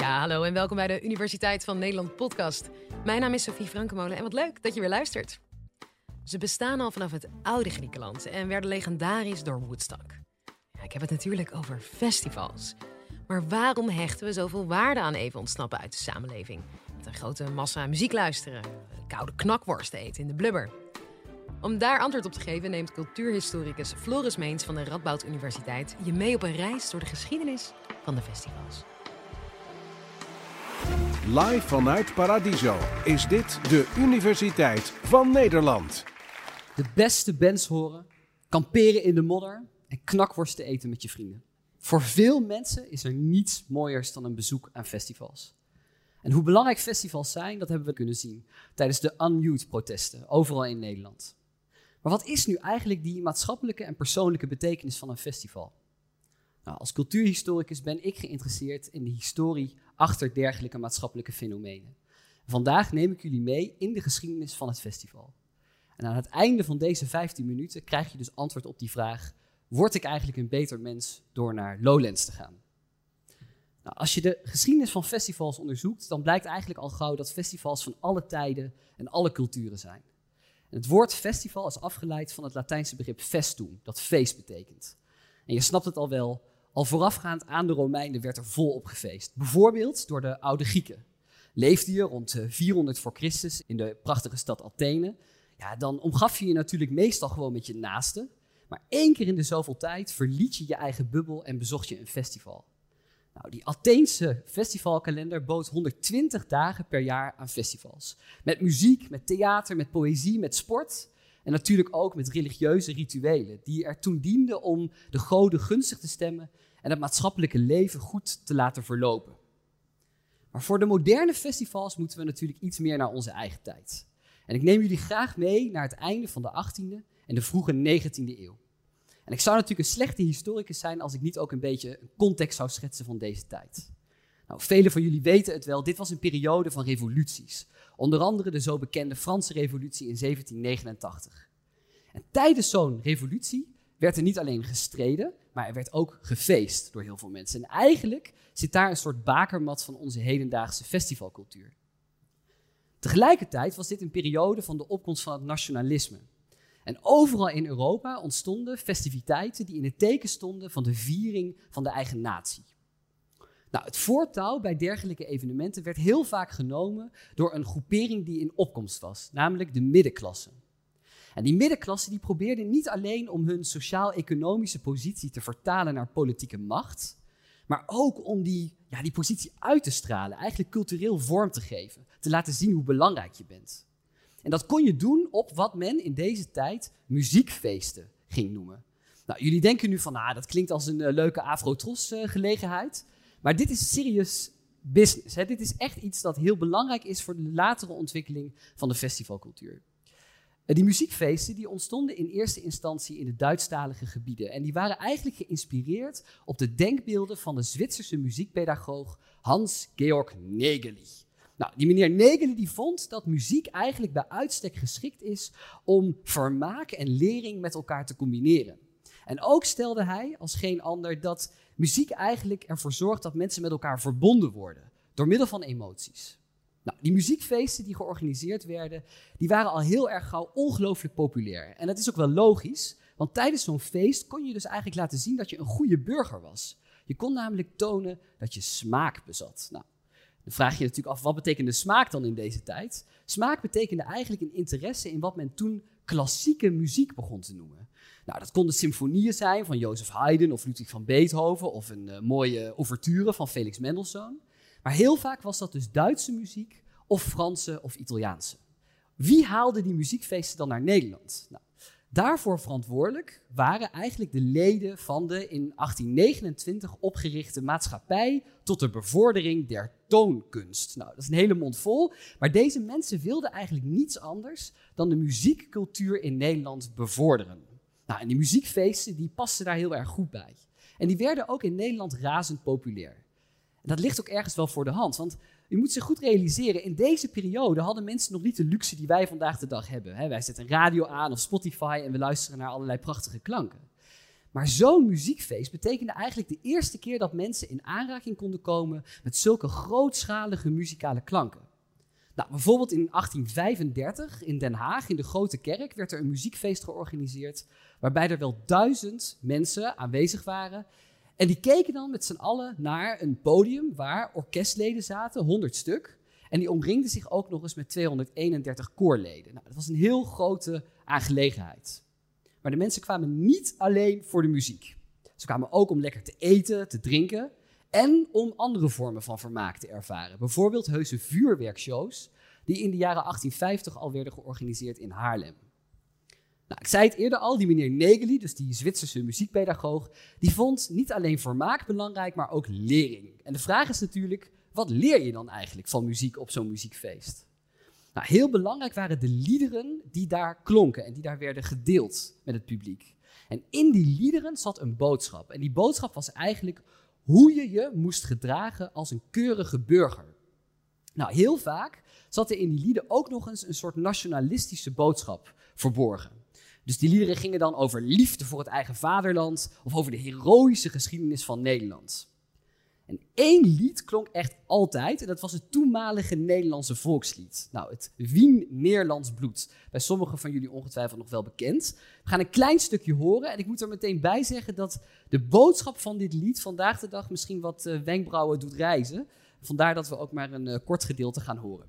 Ja, hallo en welkom bij de Universiteit van Nederland podcast. Mijn naam is Sophie Frankemolen en wat leuk dat je weer luistert. Ze bestaan al vanaf het oude Griekenland en werden legendarisch door Woodstock. Ja, ik heb het natuurlijk over festivals. Maar waarom hechten we zoveel waarde aan even ontsnappen uit de samenleving? Met een grote massa muziek luisteren, koude knakworst eten in de blubber. Om daar antwoord op te geven neemt cultuurhistoricus Floris Meens van de Radboud Universiteit je mee op een reis door de geschiedenis van de festivals. Live vanuit Paradiso is dit de Universiteit van Nederland. De beste bands horen, kamperen in de modder en knakworsten eten met je vrienden. Voor veel mensen is er niets mooiers dan een bezoek aan festivals. En hoe belangrijk festivals zijn, dat hebben we kunnen zien tijdens de Unmute-protesten overal in Nederland. Maar wat is nu eigenlijk die maatschappelijke en persoonlijke betekenis van een festival? Nou, als cultuurhistoricus ben ik geïnteresseerd in de historie achter dergelijke maatschappelijke fenomenen. Vandaag neem ik jullie mee in de geschiedenis van het festival. En aan het einde van deze 15 minuten krijg je dus antwoord op die vraag: word ik eigenlijk een beter mens door naar Lowlands te gaan? Nou, als je de geschiedenis van festivals onderzoekt, dan blijkt eigenlijk al gauw dat festivals van alle tijden en alle culturen zijn. En het woord festival is afgeleid van het Latijnse begrip festum, dat feest betekent. En je snapt het al wel, al voorafgaand aan de Romeinen werd er volop gefeest. Bijvoorbeeld door de oude Grieken. Leefde je rond 400 voor Christus in de prachtige stad Athene, ja, dan omgaf je je natuurlijk meestal gewoon met je naasten. Maar één keer in de zoveel tijd verliet je je eigen bubbel en bezocht je een festival. Nou, die Atheense festivalkalender bood 120 dagen per jaar aan festivals. Met muziek, met theater, met poëzie, met sport. En natuurlijk ook met religieuze rituelen, die er toen dienden om de goden gunstig te stemmen en het maatschappelijke leven goed te laten verlopen. Maar voor de moderne festivals moeten we natuurlijk iets meer naar onze eigen tijd. En ik neem jullie graag mee naar het einde van de 18e en de vroege 19e eeuw. En ik zou natuurlijk een slechte historicus zijn als ik niet ook een beetje een context zou schetsen van deze tijd. Nou, velen van jullie weten het wel, dit was een periode van revoluties. Onder andere de zo bekende Franse revolutie in 1789. En tijdens zo'n revolutie werd er niet alleen gestreden, maar er werd ook gefeest door heel veel mensen. En eigenlijk zit daar een soort bakermat van onze hedendaagse festivalcultuur. Tegelijkertijd was dit een periode van de opkomst van het nationalisme. En overal in Europa ontstonden festiviteiten die in het teken stonden van de viering van de eigen natie. Nou, het voortouw bij dergelijke evenementen werd heel vaak genomen door een groepering die in opkomst was, namelijk de middenklasse. En die middenklasse die probeerde niet alleen om hun sociaal-economische positie te vertalen naar politieke macht, maar ook om die, ja, die positie uit te stralen, eigenlijk cultureel vorm te geven, te laten zien hoe belangrijk je bent. En dat kon je doen op wat men in deze tijd muziekfeesten ging noemen. Nou, jullie denken nu van, ah, dat klinkt als een uh, leuke afro-tros uh, gelegenheid. Maar dit is serious business. Dit is echt iets dat heel belangrijk is voor de latere ontwikkeling van de festivalcultuur. Uh, die muziekfeesten die ontstonden in eerste instantie in de Duitsstalige gebieden. En die waren eigenlijk geïnspireerd op de denkbeelden van de Zwitserse muziekpedagoog Hans-Georg Negeli. Nou, die meneer Negelen die vond dat muziek eigenlijk bij uitstek geschikt is om vermaak en lering met elkaar te combineren. En ook stelde hij als geen ander dat muziek eigenlijk ervoor zorgt dat mensen met elkaar verbonden worden door middel van emoties. Nou, die muziekfeesten die georganiseerd werden, die waren al heel erg gauw ongelooflijk populair. En dat is ook wel logisch, want tijdens zo'n feest kon je dus eigenlijk laten zien dat je een goede burger was. Je kon namelijk tonen dat je smaak bezat. Nou, dan vraag je je natuurlijk af, wat betekende smaak dan in deze tijd? Smaak betekende eigenlijk een interesse in wat men toen klassieke muziek begon te noemen. Nou, dat konden symfonieën zijn van Jozef Haydn of Ludwig van Beethoven of een uh, mooie ouverture van Felix Mendelssohn. Maar heel vaak was dat dus Duitse muziek of Franse of Italiaanse. Wie haalde die muziekfeesten dan naar Nederland? Nou, Daarvoor verantwoordelijk waren eigenlijk de leden van de in 1829 opgerichte maatschappij tot de bevordering der toonkunst. Nou, dat is een hele mond vol, maar deze mensen wilden eigenlijk niets anders dan de muziekcultuur in Nederland bevorderen. Nou, en die muziekfeesten die pasten daar heel erg goed bij. En die werden ook in Nederland razend populair. En dat ligt ook ergens wel voor de hand, want u moet zich goed realiseren, in deze periode hadden mensen nog niet de luxe die wij vandaag de dag hebben. wij zetten radio aan of Spotify en we luisteren naar allerlei prachtige klanken. Maar zo'n muziekfeest betekende eigenlijk de eerste keer dat mensen in aanraking konden komen met zulke grootschalige muzikale klanken. Nou, bijvoorbeeld in 1835 in Den Haag, in de Grote Kerk, werd er een muziekfeest georganiseerd. Waarbij er wel duizend mensen aanwezig waren. En die keken dan met z'n allen naar een podium waar orkestleden zaten, 100 stuk. En die omringden zich ook nog eens met 231 koorleden. Nou, dat was een heel grote aangelegenheid. Maar de mensen kwamen niet alleen voor de muziek. Ze kwamen ook om lekker te eten, te drinken en om andere vormen van vermaak te ervaren. Bijvoorbeeld heuse vuurwerkshows die in de jaren 1850 al werden georganiseerd in Haarlem. Nou, ik zei het eerder al, die meneer Negeli, dus die Zwitserse muziekpedagoog, die vond niet alleen vermaak belangrijk, maar ook lering. En de vraag is natuurlijk, wat leer je dan eigenlijk van muziek op zo'n muziekfeest? Nou, heel belangrijk waren de liederen die daar klonken en die daar werden gedeeld met het publiek. En in die liederen zat een boodschap. En die boodschap was eigenlijk hoe je je moest gedragen als een keurige burger. Nou, heel vaak zat er in die lieden ook nog eens een soort nationalistische boodschap verborgen. Dus die liederen gingen dan over liefde voor het eigen vaderland of over de heroïsche geschiedenis van Nederland. En één lied klonk echt altijd, en dat was het toenmalige Nederlandse volkslied. Nou, het Wien Neerlands bloed. Bij sommigen van jullie ongetwijfeld nog wel bekend. We gaan een klein stukje horen en ik moet er meteen bij zeggen dat de boodschap van dit lied vandaag de dag misschien wat uh, wenkbrauwen doet reizen. Vandaar dat we ook maar een uh, kort gedeelte gaan horen.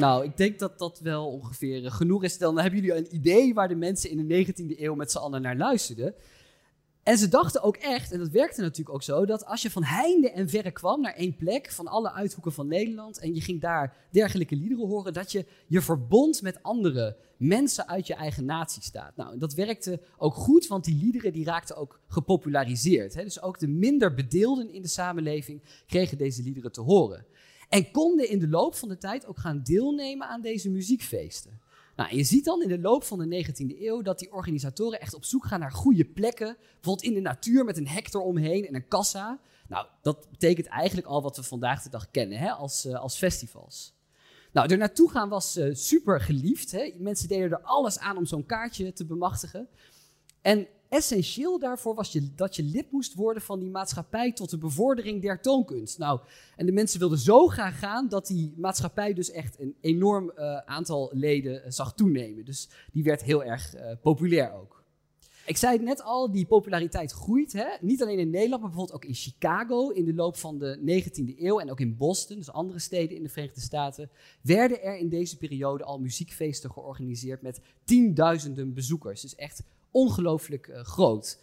Nou, ik denk dat dat wel ongeveer eh, genoeg is. Dan hebben jullie een idee waar de mensen in de 19e eeuw met z'n allen naar luisterden. En ze dachten ook echt, en dat werkte natuurlijk ook zo, dat als je van heinde en verre kwam naar één plek, van alle uithoeken van Nederland, en je ging daar dergelijke liederen horen, dat je je verbond met andere mensen uit je eigen natie staat. Nou, dat werkte ook goed, want die liederen die raakten ook gepopulariseerd. Hè? Dus ook de minder bedeelden in de samenleving kregen deze liederen te horen. En konden in de loop van de tijd ook gaan deelnemen aan deze muziekfeesten. Nou, je ziet dan in de loop van de 19e eeuw dat die organisatoren echt op zoek gaan naar goede plekken. Bijvoorbeeld in de natuur met een hek eromheen en een kassa. Nou, dat betekent eigenlijk al wat we vandaag de dag kennen hè, als, uh, als festivals. Nou, er naartoe gaan was uh, super geliefd. Hè. Mensen deden er alles aan om zo'n kaartje te bemachtigen. En essentieel daarvoor was je, dat je lid moest worden van die maatschappij tot de bevordering der toonkunst. Nou, en de mensen wilden zo graag gaan dat die maatschappij dus echt een enorm uh, aantal leden uh, zag toenemen. Dus die werd heel erg uh, populair ook. Ik zei het net al, die populariteit groeit. Hè? Niet alleen in Nederland, maar bijvoorbeeld ook in Chicago in de loop van de 19e eeuw. En ook in Boston, dus andere steden in de Verenigde Staten. Werden er in deze periode al muziekfeesten georganiseerd met tienduizenden bezoekers. Dus echt ongelooflijk uh, groot.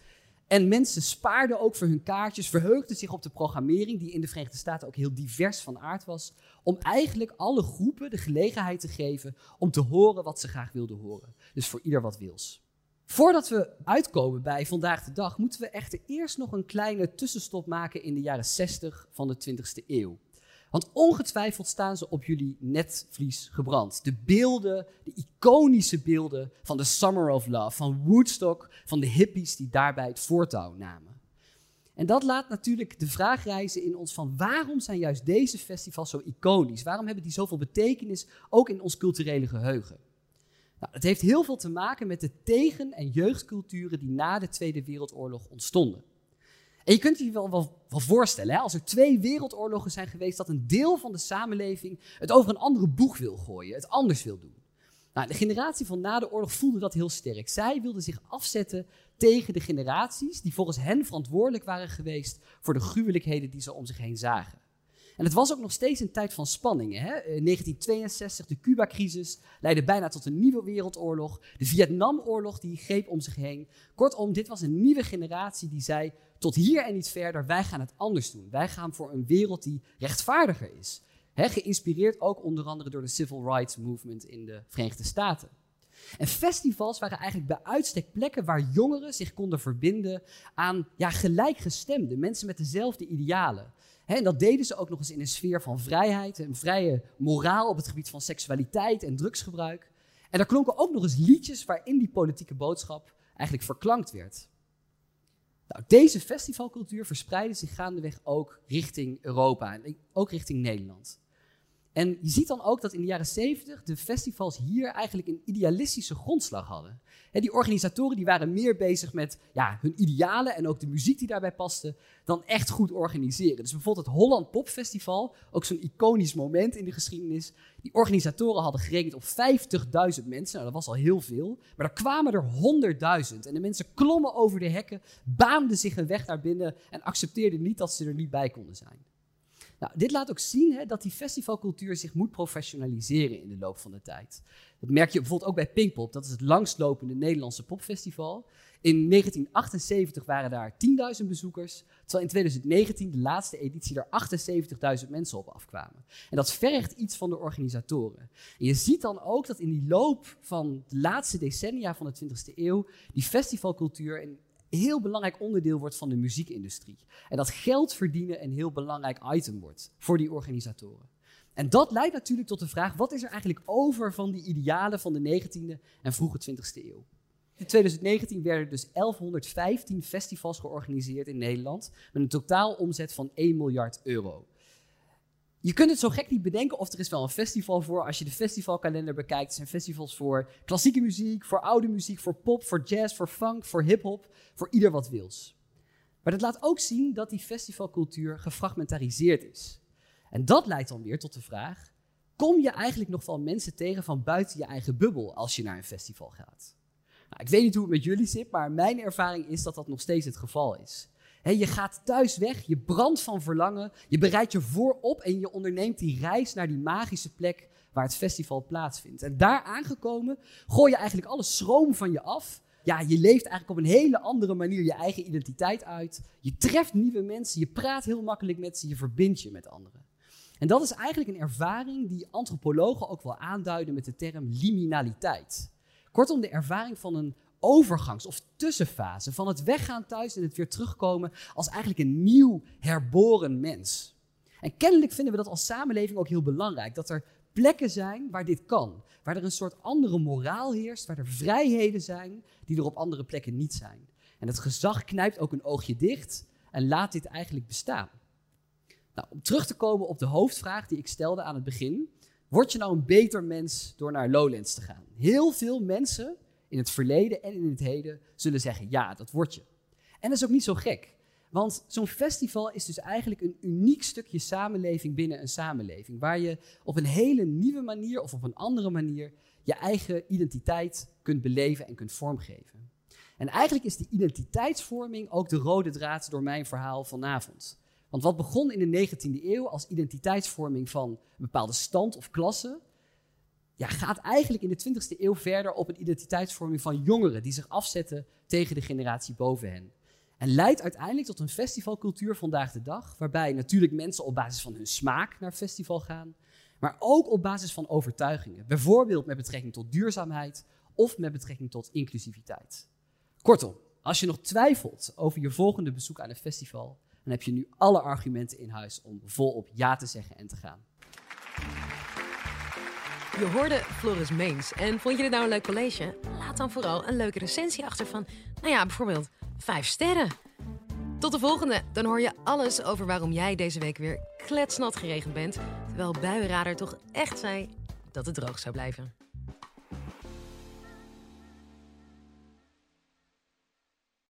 En mensen spaarden ook voor hun kaartjes, verheugden zich op de programmering, die in de Verenigde Staten ook heel divers van aard was, om eigenlijk alle groepen de gelegenheid te geven om te horen wat ze graag wilden horen. Dus voor ieder wat wils. Voordat we uitkomen bij vandaag de dag, moeten we echter eerst nog een kleine tussenstop maken in de jaren 60 van de 20e eeuw. Want ongetwijfeld staan ze op jullie netvlies gebrand. De beelden, de iconische beelden van de Summer of Love, van Woodstock, van de hippies die daarbij het voortouw namen. En dat laat natuurlijk de vraag reizen in ons van waarom zijn juist deze festivals zo iconisch? Waarom hebben die zoveel betekenis ook in ons culturele geheugen? Nou, het heeft heel veel te maken met de tegen- en jeugdculturen die na de Tweede Wereldoorlog ontstonden. En je kunt je wel, wel, voorstellen, hè, als er twee wereldoorlogen zijn geweest, dat een deel van de samenleving het over een andere boeg wil gooien, het anders wil doen. Nou, de generatie van na de oorlog voelde dat heel sterk. Zij wilden zich afzetten tegen de generaties die volgens hen verantwoordelijk waren geweest voor de gruwelijkheden die ze om zich heen zagen. En het was ook nog steeds een tijd van spanningen. Hè? In 1962, de Cuba-crisis, leidde bijna tot een nieuwe wereldoorlog. De Vietnamoorlog die greep om zich heen. Kortom, dit was een nieuwe generatie die zei: tot hier en niet verder, wij gaan het anders doen. Wij gaan voor een wereld die rechtvaardiger is. Geïnspireerd ook onder andere door de Civil Rights Movement in de Verenigde Staten. En festivals waren eigenlijk bij uitstek plekken waar jongeren zich konden verbinden aan ja, gelijkgestemden, mensen met dezelfde idealen. en dat deden ze ook nog eens in een sfeer van vrijheid, een vrije moraal op het gebied van seksualiteit en drugsgebruik. En er klonken ook nog eens liedjes waarin die politieke boodschap eigenlijk verklankt werd. Nou, deze festivalcultuur verspreidde zich gaandeweg ook richting Europa en ook richting Nederland. En je ziet dan ook dat in de jaren 70 de festivals hier eigenlijk een idealistische grondslag hadden. die organisatoren die waren meer bezig met ja, hun idealen en ook de muziek die daarbij paste, dan echt goed organiseren. Dus bijvoorbeeld het Holland Pop Festival, ook zo'n iconisch moment in de geschiedenis. Die organisatoren hadden gerekend op 50.000 mensen. Nou, dat was al heel veel. Maar er kwamen er 100.000. En de mensen klommen over de hekken, baanden zich een weg naar binnen en accepteerden niet dat ze er niet bij konden zijn. Nou, dit laat ook zien hè, dat die festivalcultuur zich moet professionaliseren in de loop van de tijd. Dat merk je bijvoorbeeld ook bij Pinkpop, dat is het langstlopende Nederlandse popfestival. In 1978 waren daar 10.000 bezoekers, terwijl in 2019, de laatste editie, er 78.000 mensen op afkwamen. En dat vergt iets van de organisatoren. En je ziet dan ook dat in die loop van de laatste decennia van de 20e eeuw die festivalcultuur een heel belangrijk onderdeel wordt van de muziekindustrie. En dat geld verdienen een heel belangrijk item wordt voor die organisatoren. En dat leidt natuurlijk tot de vraag: wat is er eigenlijk over van die idealen van de 19e en vroege 20e eeuw? In 2019 werden dus 1115 festivals georganiseerd in Nederland met een totaal omzet van 1 miljard euro je kunt het zo gek niet bedenken of er is wel een festival voor. Als je de festivalkalender bekijkt, zijn festivals voor klassieke muziek, voor oude muziek, voor pop, voor jazz, voor funk, voor hip-hop, voor ieder wat wils. Maar dat laat ook zien dat die festivalcultuur gefragmentariseerd is. En dat leidt dan weer tot de vraag: kom je eigenlijk nog wel mensen tegen van buiten je eigen bubbel als je naar een festival gaat? Nou, ik weet niet hoe het met jullie zit, maar mijn ervaring is dat dat nog steeds het geval is je gaat thuis weg, je brandt van verlangen, je bereidt je voorop en je onderneemt die reis naar die magische plek waar het festival plaatsvindt. En daar aangekomen gooi je eigenlijk alle schroom van je af. Ja, je leeft eigenlijk op een hele andere manier je eigen identiteit uit. Je treft nieuwe mensen, je praat heel makkelijk met ze, je verbindt je met anderen. En dat is eigenlijk een ervaring die antropologen ook wel aanduiden met de term liminaliteit. Kortom, de ervaring van een overgangs- of tussenfase van het weggaan thuis en het weer terugkomen als eigenlijk een nieuw herboren mens. En kennelijk vinden we dat als samenleving ook heel belangrijk, dat er plekken zijn waar dit kan, waar er een soort andere moraal heerst, waar er vrijheden zijn die er op andere plekken niet zijn. En het gezag knijpt ook een oogje dicht en laat dit eigenlijk bestaan. Nou, om terug te komen op de hoofdvraag die ik stelde aan het begin. Word je nou een beter mens door naar Lowlands te gaan? Heel veel mensen in het verleden en in het heden zullen zeggen: ja, dat word je. En dat is ook niet zo gek. Want zo'n festival is dus eigenlijk een uniek stukje samenleving binnen een samenleving. Waar je op een hele nieuwe manier of op een andere manier je eigen identiteit kunt beleven en kunt vormgeven. En eigenlijk is die identiteitsvorming ook de rode draad door mijn verhaal vanavond. Want wat begon in de 19e eeuw als identiteitsvorming van een bepaalde stand of klasse, ja, gaat eigenlijk in de 20e eeuw verder op een identiteitsvorming van jongeren die zich afzetten tegen de generatie boven hen. En leidt uiteindelijk tot een festivalcultuur vandaag de dag, waarbij natuurlijk mensen op basis van hun smaak naar festival gaan, maar ook op basis van overtuigingen. Bijvoorbeeld met betrekking tot duurzaamheid of met betrekking tot inclusiviteit. Kortom, als je nog twijfelt over je volgende bezoek aan een festival, dan heb je nu alle argumenten in huis om volop ja te zeggen en te gaan. Je hoorde Floris Meens. En vond je dit nou een leuk college? Laat dan vooral een leuke recensie achter van, nou ja, bijvoorbeeld 5 sterren. Tot de volgende. Dan hoor je alles over waarom jij deze week weer kletsnat geregend bent. Terwijl buienradar toch echt zei dat het droog zou blijven.